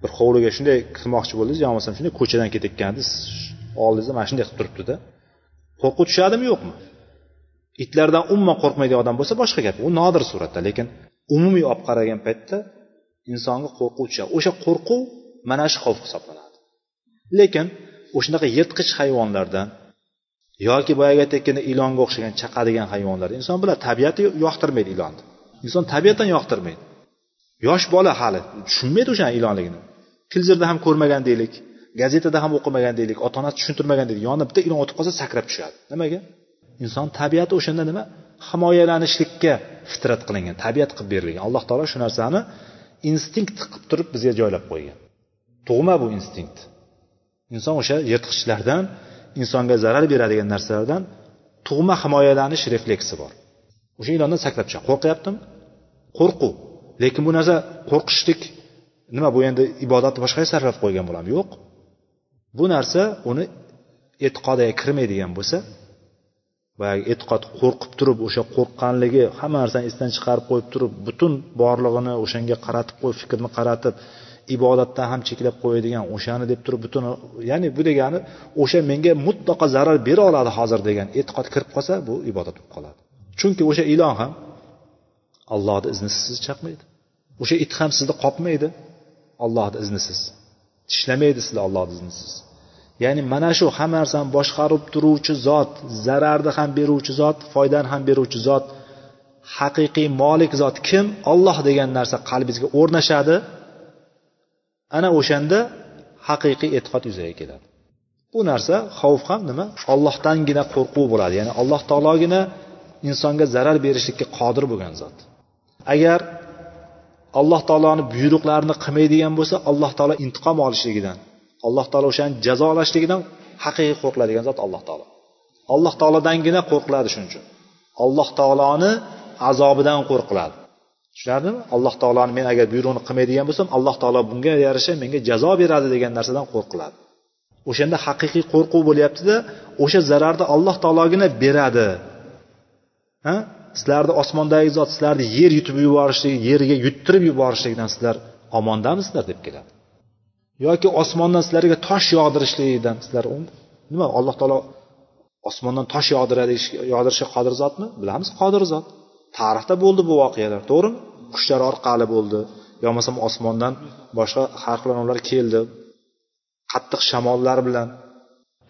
[SPEAKER 2] Bir hovliga shunday kirmoqchi bo'ldingiz yo bo'lmasam shunday ko'chadan ketayotgandingiz oldingizda mana shunday qilib turibdida. Qo'rquv tushadimi yo'qmi? Itlardan umuman qo'rqmaydigan odam bo'lsa boshqa gap. U nodir suratda lekin umumiy olib qaragan paytda insonga qo'rquv tushadi. O'sha qo'rquv mana shu xavf hisoblanadi. Lekin o'shanaqa yirtqich hayvonlardan yoki boyagi aytayotganda ilonga o'xshagan chaqadigan hayvonlar inson biladi tabiati yoqtirmaydi ilonni. Inson tabiatan yoqtirmaydi. Yosh bola hali tushunmaydi o'shani ilonligini. Televizorda ham ko'rmagan deylik gazetada ham o'qimagan deylik ota onasi tushuntirmagan deylik yonidan bitta ilon o'tib qolsa sakrab tushadi. Nimaga? Inson tabiati o'shanda nima? Himoyalanishlikka fitrat qilingan tabiat qilib berilgan. Alloh taolo shu narsani instinkt qilib turib bizga joylab qo'ygan. Tug'ma bu instinkt. Inson o'sha yirtqichlardan insonga zarar beradigan narsalardan tug'ma himoyalanish refleksi bor. O'sha ilondan sakrab tushadi qo'rqyaptimi? Qo'rquv. Lekin bu narsa qo'rqishlik nima bu endi ibodatni boshqaga sarflab qo'ygan bo'lami yo'q. Bu narsa uni e'tiqodiga kirmaydigan bo'lsa boyagi e'tiqod qo'rqib turib o'sha qo'rqqanligi hamma narsani esdan chiqarib qo'yib turib butun borlig'ini o'shanga qaratib qo'yib fikrni qaratib ibodatdan ham cheklab qo'yadigan o'shani deb turib butun ya'ni bu degani o'sha menga mutlaqo zarar bera oladi hozir degan e'tiqod kirib qolsa bu ibodat bo'lib qoladi. Chunki o'sha ilon ham allohni iznisiz sizni chaqmaydi. O'sha it ham sizni qopmaydi. Ollohni iznisiz tishlamaydi sizni ollohni iznisiz ya'ni mana shu hamma narsani boshqarib turuvchi zot zararni ham beruvchi zot foydani ham beruvchi zot haqiqiy molik zot kim? Olloh degan narsa qalbingizga o'rnashadi. Ana o'shanda haqiqiy e'tiqod yuzaga keladi. Bu narsa xavf ham nima? Ollohdangina qo'rquv bo'ladi. Ya'ni alloh taologina insonga zarar berishlikka qodir bo'lgan zot. Agar alloh taoloni buyruqlarini qilmaydigan bo'lsa alloh taolo intiqom olishligidan alloh taolo o'shani jazolashligidan haqiqiy qo'rqiladigan zot alloh taolo. Alloh taolodangina qo'rqiladi shuning uchun. Alloh taoloni azobidan qo'rqiladi. Tushunarlimi? Alloh taoloni men agar buyrug'ini qilmaydigan bo'lsam alloh taolo bunga yarasha menga jazo beradi degan narsadan qo'rqiladi. O'shanda haqiqiy qo'rquv bo'lyaptida o'sha zararni alloh taologina beradi. Ha? Sizlarni osmondagi zot sizlarni yer yutib yuborishligi yerga yuttirib yuborishligidan sizlar omondamisizlar deb keladi. Yoki osmondan sizlarga tosh yog'dirishligidan sizlar nima alloh taolo osmondan tosh yog'diradi yog'dirishga qodir zotmi? Bilamiz qodir zot. Tarixda bo'ldi bu voqealar to'g'rimi? Qushlar orqali bo'ldi. Yo bo'lmasam osmondan boshqa har xil keldi. Qattiq shamollar bilan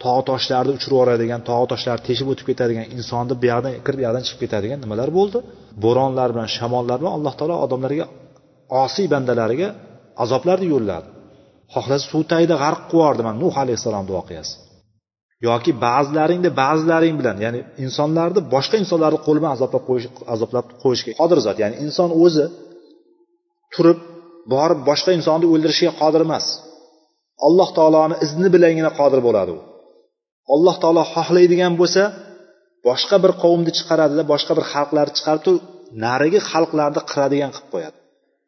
[SPEAKER 2] tog' toshlarni uchirib yuboradigan tog' toshlarni teshib o'tib ketadigan insonni bu yoqdan kirib bu yoqdan chiqib ketadigan nimalar bo'ldi? Bo'ronlar bilan shamollar bilan alloh taolo odamlarga osiy bandalariga azoblarni yo'lladi. Xohlasa suv tagida g'arq qilib yubordi mana nuh alayhissalomni voqeasi. Yoki ba'zilaringni ba'zilaring bilan ya'ni insonlarni boshqa insonlarni qo'li bilan azoblab qo'yish azoblab qo'yishga qodir zot. Ya'ni inson o'zi turib borib boshqa insonni o'ldirishga qodir emas. Alloh taoloni izni bilangina qodir bo'ladi u. Alloh taolo xohlaydigan bo'lsa boshqa bir qavmni chiqaradida boshqa bir xalqlarni chiqarib turib narigi xalqlarni qiradigan qilib qo'yadi.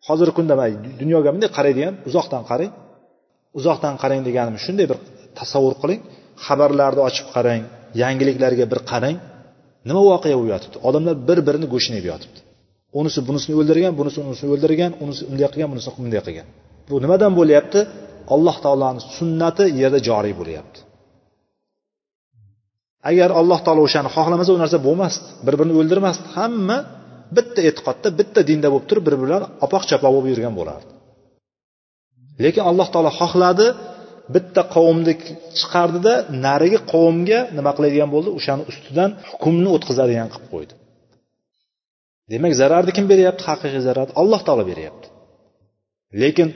[SPEAKER 2] Hozirgi kunda dunyoga bunday qaraydigan uzoqdan qarang. Uzoqdan qarang deganim shunday bir tasavvur qiling. Xabarlarni ochib qarang yangiliklarga bir qarang. Nima voqea bo'lib yotibdi? Odamlar bir birini go'shtini yeb yotibdi. Unisi bunisini o'ldirgan bunisi unisini o'ldirgan unisi unday qilgan bunisi bunday qilgan. Bu nimadan bo'lyapti? Alloh taoloni sunnati yerda joriy bo'lyapti. Agar alloh taolo o'shani xohlamasa u narsa bo'lmasdi. Bir birini o'ldirmasdi. Hamma bitta e'tiqodda bitta dinda bo'lib turib bir biri bilan opoq chapoq bo'lib yurgan bo'lardi. Lekin alloh taolo xohladi bitta qavmni chiqardida narigi qavmga nima qiladigan bo'ldi? O'shani ustidan hukmni o'tkazadigan qilib qo'ydi. Demak zararni kim beryapti? Haqiqiy zararni alloh taolo beryapti. Lekin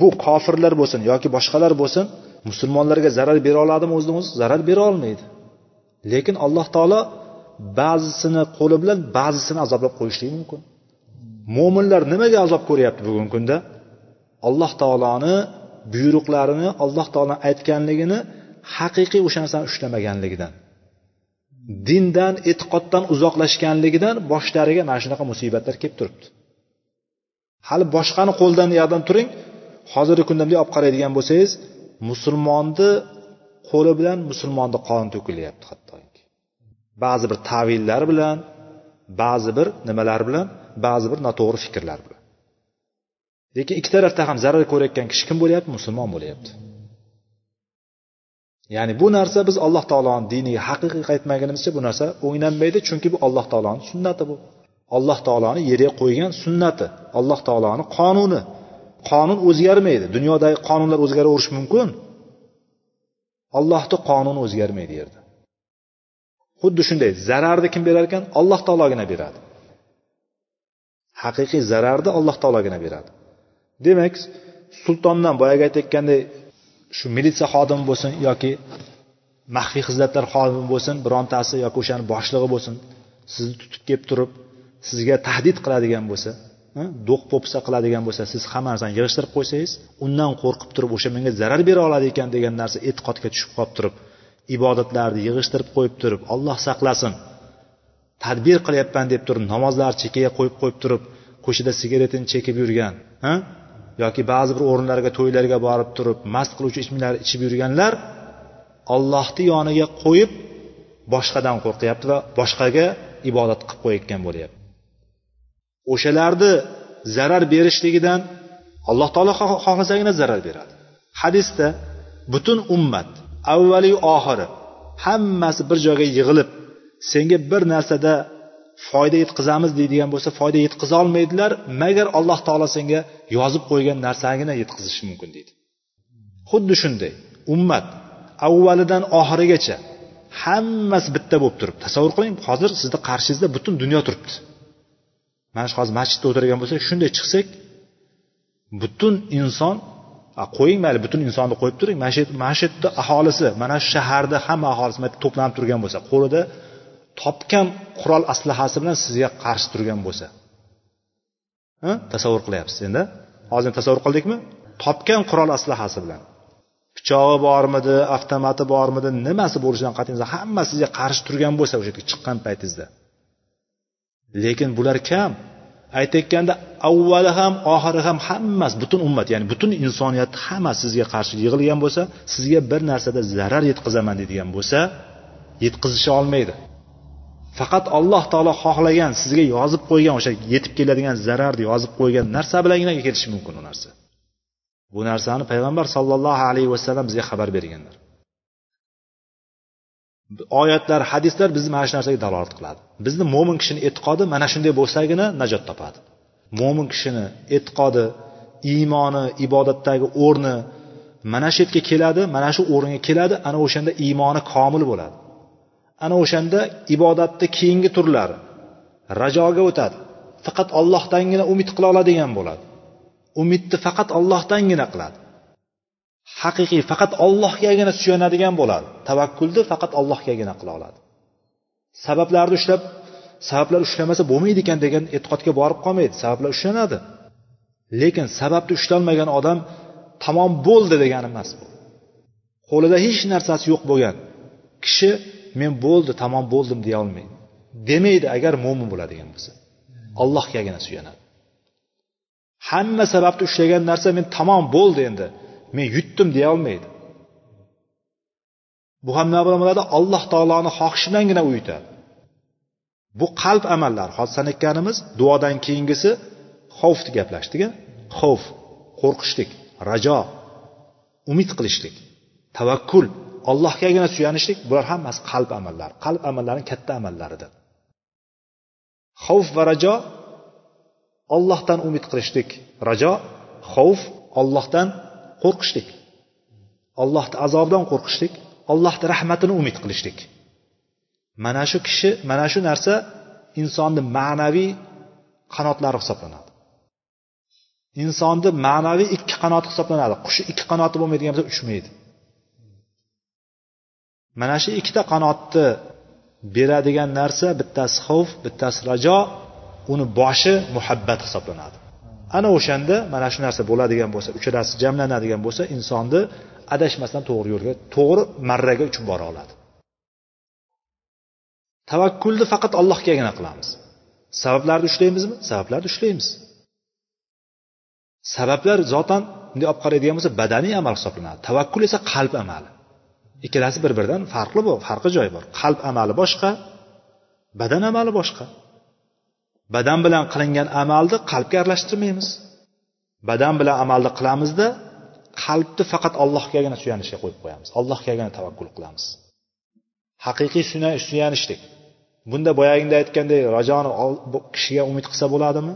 [SPEAKER 2] bu kofirlar bo'lsin yoki boshqalar bo'lsin musulmonlarga zarar bera oladimi o'zidan o'zi zarar bera olmaydi. Lekin alloh taolo ba'zisini qo'li bilan ba'zisini azoblab qo'yishligi mumkin. Mo'minlar nimaga azob ko'ryapti bugungi kunda? Alloh taoloni buyruqlarini alloh taolo aytganligini haqiqiy o'sha narsani ushlamaganligidan dindan e'tiqoddan uzoqlashganligidan boshlariga mana shunaqa musibatlar kelib turibdi. Hali boshqani qo'lidan yoqdan turing hozirgi kunda bunday olib qaraydigan bo'lsangiz musulmonni qo'li bilan musulmonni qoni to'kilyapti hattoki. Ba'zi bir tavillar bilan ba'zi bir nimalar bilan ba'zi bir noto'g'ri fikrlar bilan. Lekin ikki tarafda ham zarar ko'rayotgan kishi kim bo'lyapti? Musulmon bo'lyapti. Ya'ni bu narsa biz alloh taoloni diniga haqiqiy qaytmagunimizcha bu narsa o'ynanmaydi chunki bu alloh taoloni sunnati bu. Alloh taoloni yerga qo'ygan sunnati alloh taoloni qonuni. Qonun o'zgarmaydi. Dunyodagi qonunlar o'zgaraverishi mumkin. Allohni qonuni o'zgarmaydi yerda. Xuddi shunday zararni kim berar ekan? Alloh taologina beradi. Haqiqiy zararni alloh taologina beradi. Demak sultondan boyagi aytayotgandek shu militsiya xodimi bo'lsin yoki maxfiy xizmatlar xodimi bo'lsin birontasi yoki o'shani boshlig'i bo'lsin sizni tutib kelib turib sizga tahdid qiladigan bo'lsa do'q po'pisa qiladigan bo'lsa siz hamma narsani yig'ishtirib qo'ysangiz undan qo'rqib turib o'sha menga zarar bera oladi ekan degan narsa e'tiqodga tushib qolib turib ibodatlarni yig'ishtirib qo'yib turib olloh saqlasin tadbir qilyapman deb turib namozlarni chekkaga qo'yib qo'yib turib ko'chada sigaretini chekib yurgan yoki ba'zi bir o'rinlarga to'ylarga borib turib mast qiluvchi ichimliklar ichib yurganlar ollohni yoniga qo'yib boshqadan qo'rqyapti va boshqaga ibodat qilib qo'yayotgan bo'lyapti. O'shalarni zarar berishligidan alloh taolo xohlasagina zarar beradi. Hadisda butun ummat avvaliyu oxiri hammasi bir joyga yig'ilib senga bir narsada foyda yetkazamiz deydigan bo'lsa foyda yetkaza olmaydilar magar alloh taolo senga yozib qo'ygan narsagina yetkazishi mumkin deydi. Xuddi shunday ummat avvalidan oxirigacha hammasi bitta bo'lib turibdi. Tasavvur qiling hozir sizni qarshingizda butun dunyo turibdi. Mana shu hozir masjidda o'tirgan bo'lsak shunday chiqsak butun inson qo'ying mayli butun insonni qo'yib turing mana shu mana shu yerda aholisi mana shu shaharda hamma aholisi to'planib turgan bo'lsa qo'lida topgan qurol aslahasi bilan sizga qarshi turgan bo'lsa. Tasavvur qilyapsiz endi? Hozir tasavvur qildikmi? Topgan qurol aslahasi bilan. Pichog'i bormidi avtomati bormidi nimasi bo'lishidan qat'iy nazar hamma sizga qarshi turgan bo'lsa o'sha yerga chiqqan paytingizda. Lekin bular kam. Aytayotganda avvali ham oxiri ham hammasi butun ummat ya'ni butun insoniyat hammasi sizga qarshi yig'ilgan bo'lsa sizga bir narsada zarar yetkazaman deydigan bo'lsa yetkazisha olmaydi. Faqat alloh taolo xohlagan sizga yozib qo'ygan o'sha yetib keladigan zararni yozib qo'ygan narsa bilangina kelishi mumkin u narsa. Bu narsani payg'ambar sollallohu alayhi vasallam bizga xabar berganlar. Oyatlar hadislar bizni mana shu narsaga dalolat qiladi. Bizni mo'min kishini e'tiqodi mana shunday bo'lsagina najot topadi. Mo'min kishini e'tiqodi iymoni ibodatdagi o'rni mana shu yerga keladi mana shu o'ringa keladi ana o'shanda iymoni komil bo'ladi. Ana o'shanda ibodatni keyingi turlari rajoga o'tadi. Faqat ollohdangina umid qila oladigan bo'ladi. Umidni faqat ollohdangina qiladi. Haqiqiy faqat ollohgagina suyanadigan bo'ladi. Tavakkulni faqat ollohgagina qila oladi. Sabablarni ushlab sabablar ushlamasa bo'lmaydi ekan degan e'tiqodga borib qolmaydi. Sabablar ushlanadi. Lekin sababni ushlolmagan odam tamom bo'ldi degani emas bu. Qo'lida hech narsasi yo'q bo'lgan kishi men bo'ldi tamom bo'ldim deya olmaydi. Demaydi agar mo'min bo'ladigan bo'lsa. Allohgagina suyanadi. Hamma sababni ushlagan narsa men tamom bo'ldi endi. Men yutdim deya olmaydi. Bu ham nima bilan bo'ladi? Alloh taoloni xohishi bilangina u yutadi. Bu qalb amallari hozir sanayotganimiz duodan keyingisi xavfni gaplashdik xavf qo'rqishlik rajo umid qilishlik tavakkul. Allohgagina suyanishlik bular hammasi qalb amallari. Qalb amallarining katta amallaridir. Xavf va rajo ollohdan umid qilishlik. Rajo xavf ollohdan qo'rqishlik. Ollohni azobidan qo'rqishlik. Ollohni rahmatini umid qilishlik. Mana shu kishi mana shu narsa insonni ma'naviy qanotlari hisoblanadi. Insonni ma'naviy ikki qanoti hisoblanadi. Qush ikki qanoti bo'lmaydigan bo'lsa uchmaydi. Mana shu ikkita qanotni beradigan narsa bittasi xavf bittasi rajo uni boshi muhabbat hisoblanadi. Ana o'shanda mana shu narsa bo'ladigan bo'lsa uchalasi jamlanadigan bo'lsa insonni adashmasdan to'g'ri yo'lga to'g'ri marraga uchib bora oladi. Tavakkulni faqat allohgagina qilamiz. Sabablarni ushlaymizmi? Sabablarni ushlaymiz. Sabablar zotan bunday olib qaraydigan bo'lsa badaniy amal hisoblanadi. Tavakkul esa qalb amali. Ikkalasi bir biridan farqli bu farqi joyi bor. Qalb amali boshqa badan amali boshqa. Badan bilan qilingan amalni qalbga aralashtirmaymiz. Badan bilan amalni qilamizda qalbni faqat allohgagina suyanishga qo'yib qo'yamiz. Allohgagina tavakkul qilamiz. Haqiqiy suyanishlik. Bunda boyagida aytgandek rajoni kishiga umid qilsa bo'ladimi?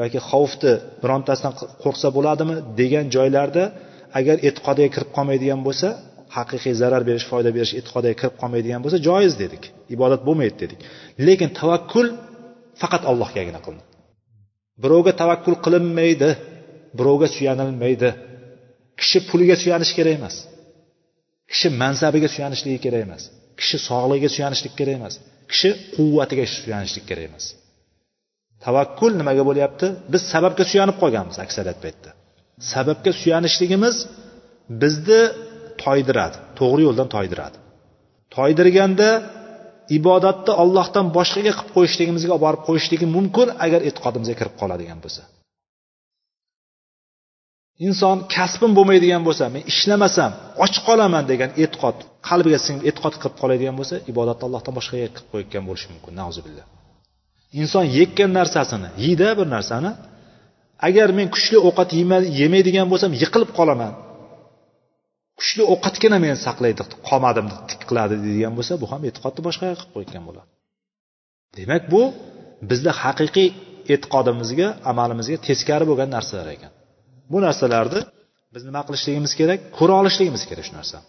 [SPEAKER 2] Yoki xavfni birontasidan qo'rqsa bo'ladimi? degan joylarda agar e'tiqodiga kirib qolmaydigan bo'lsa haqiqiy zarar berish foyda berish e'tiqodiga kirib qolmaydigan bo'lsa joiz dedik. Ibodat bo'lmaydi dedik. Lekin tavakkul faqat allohgagina qilinadi birovga tavakkul qilinmaydi birovga suyanilmaydi. Kishi puliga suyanish kerak emas. Kishi mansabiga suyanishligi kerak emas. Kishi sog'ligiga suyanishlik kerak emas. Kishi quvvatiga suyanishlik kerak emas. Tavakkul nimaga bo'lyapti? Biz sababga suyanib qolganmiz aksariyat paytda. Sababga suyanishligimiz bizni toydiradi. To'g'ri yo'ldan toydiradi. Toydirganda ibodatni ollohdan boshqaga qilib qo'yishligimizga olib borib qo'yishligi mumkin agar e'tiqodimizga kirib qoladigan bo'lsa. Inson kasbim bo'lmaydigan bo'lsa men ishlamasam och qolaman degan e'tiqod qalbiga singib e'tiqod qilib qoladigan bo'lsa ibodatni allohdan boshqaga qilib qo'yayotgan bo'lishi mumkin nauzubillah. Inson yekkan narsasini yeydi bir narsani agar men kuchli ovqat yemaydigan bo'lsam yiqilib qolaman. Kuchli ovqatgina meni saqlaydi qolmadim tik qiladi deydigan bo'lsa bu ham e'tiqodni boshqaga qilib qo'ygan bo'ladi. Demak bu bizni haqiqiy e'tiqodimizga amalimizga teskari bo'lgan narsalar ekan. Bu narsalarni biz nima qilishligimiz kerak? Ko'ra olishligimiz kerak shu narsani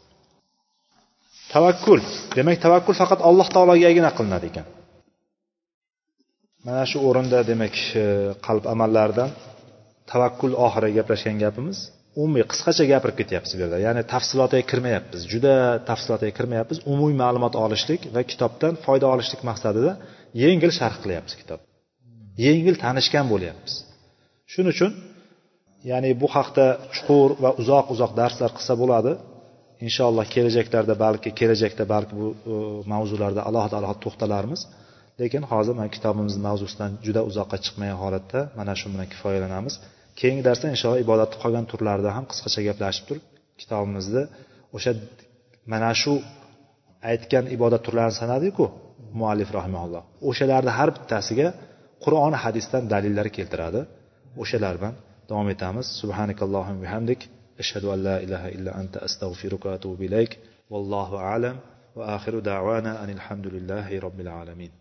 [SPEAKER 2] tavakkul. Demak tavakkul faqat alloh taologagina qilinadi ekan. Mana shu o'rinda demak e, qalb amallaridan tavakkul oxiri gaplashgan gapimiz umumiy qisqacha gapirib ketyapmiz bu yerda. Ya'ni tafsilotiga kirmayapmiz. Juda tafsilotiga kirmayapmiz. Umumiy ma'lumot olishlik va kitobdan foyda olishlik maqsadida yengil sharh qilyapmiz kitob yengil tanishgan bo'lyapmiz. Shuning uchun ya'ni bu haqda chuqur va uzoq uzoq darslar qilsa bo'ladi. Inshaalloh kelajaklarda balki kelajakda balki bu e, mavzularda alohida alohida to'xtalarmiz. Lekin hozir mana kitobimizni mavzusidan juda uzoqqa chiqmagan holatda mana shu bilan kifoyalanamiz. Keyingi darsda inshaalloh ibodatni qolgan turlarida ham qisqacha gaplashib turib kitobimizni o'sha mana shu aytgan ibodat turlarini sanadiku muallif rahimaulloh o'shalarni har bittasiga qur'oni hadisdan dalillar keltiradi. O'shalar bilan davom etamiz. Subhanakallohim bihamdik. Ashhadu an la ilaha illa anta astag'firuka va atubu ilayk. Vallohu alam. Va axiru da'vana anil hamdulillahi robbil alamin.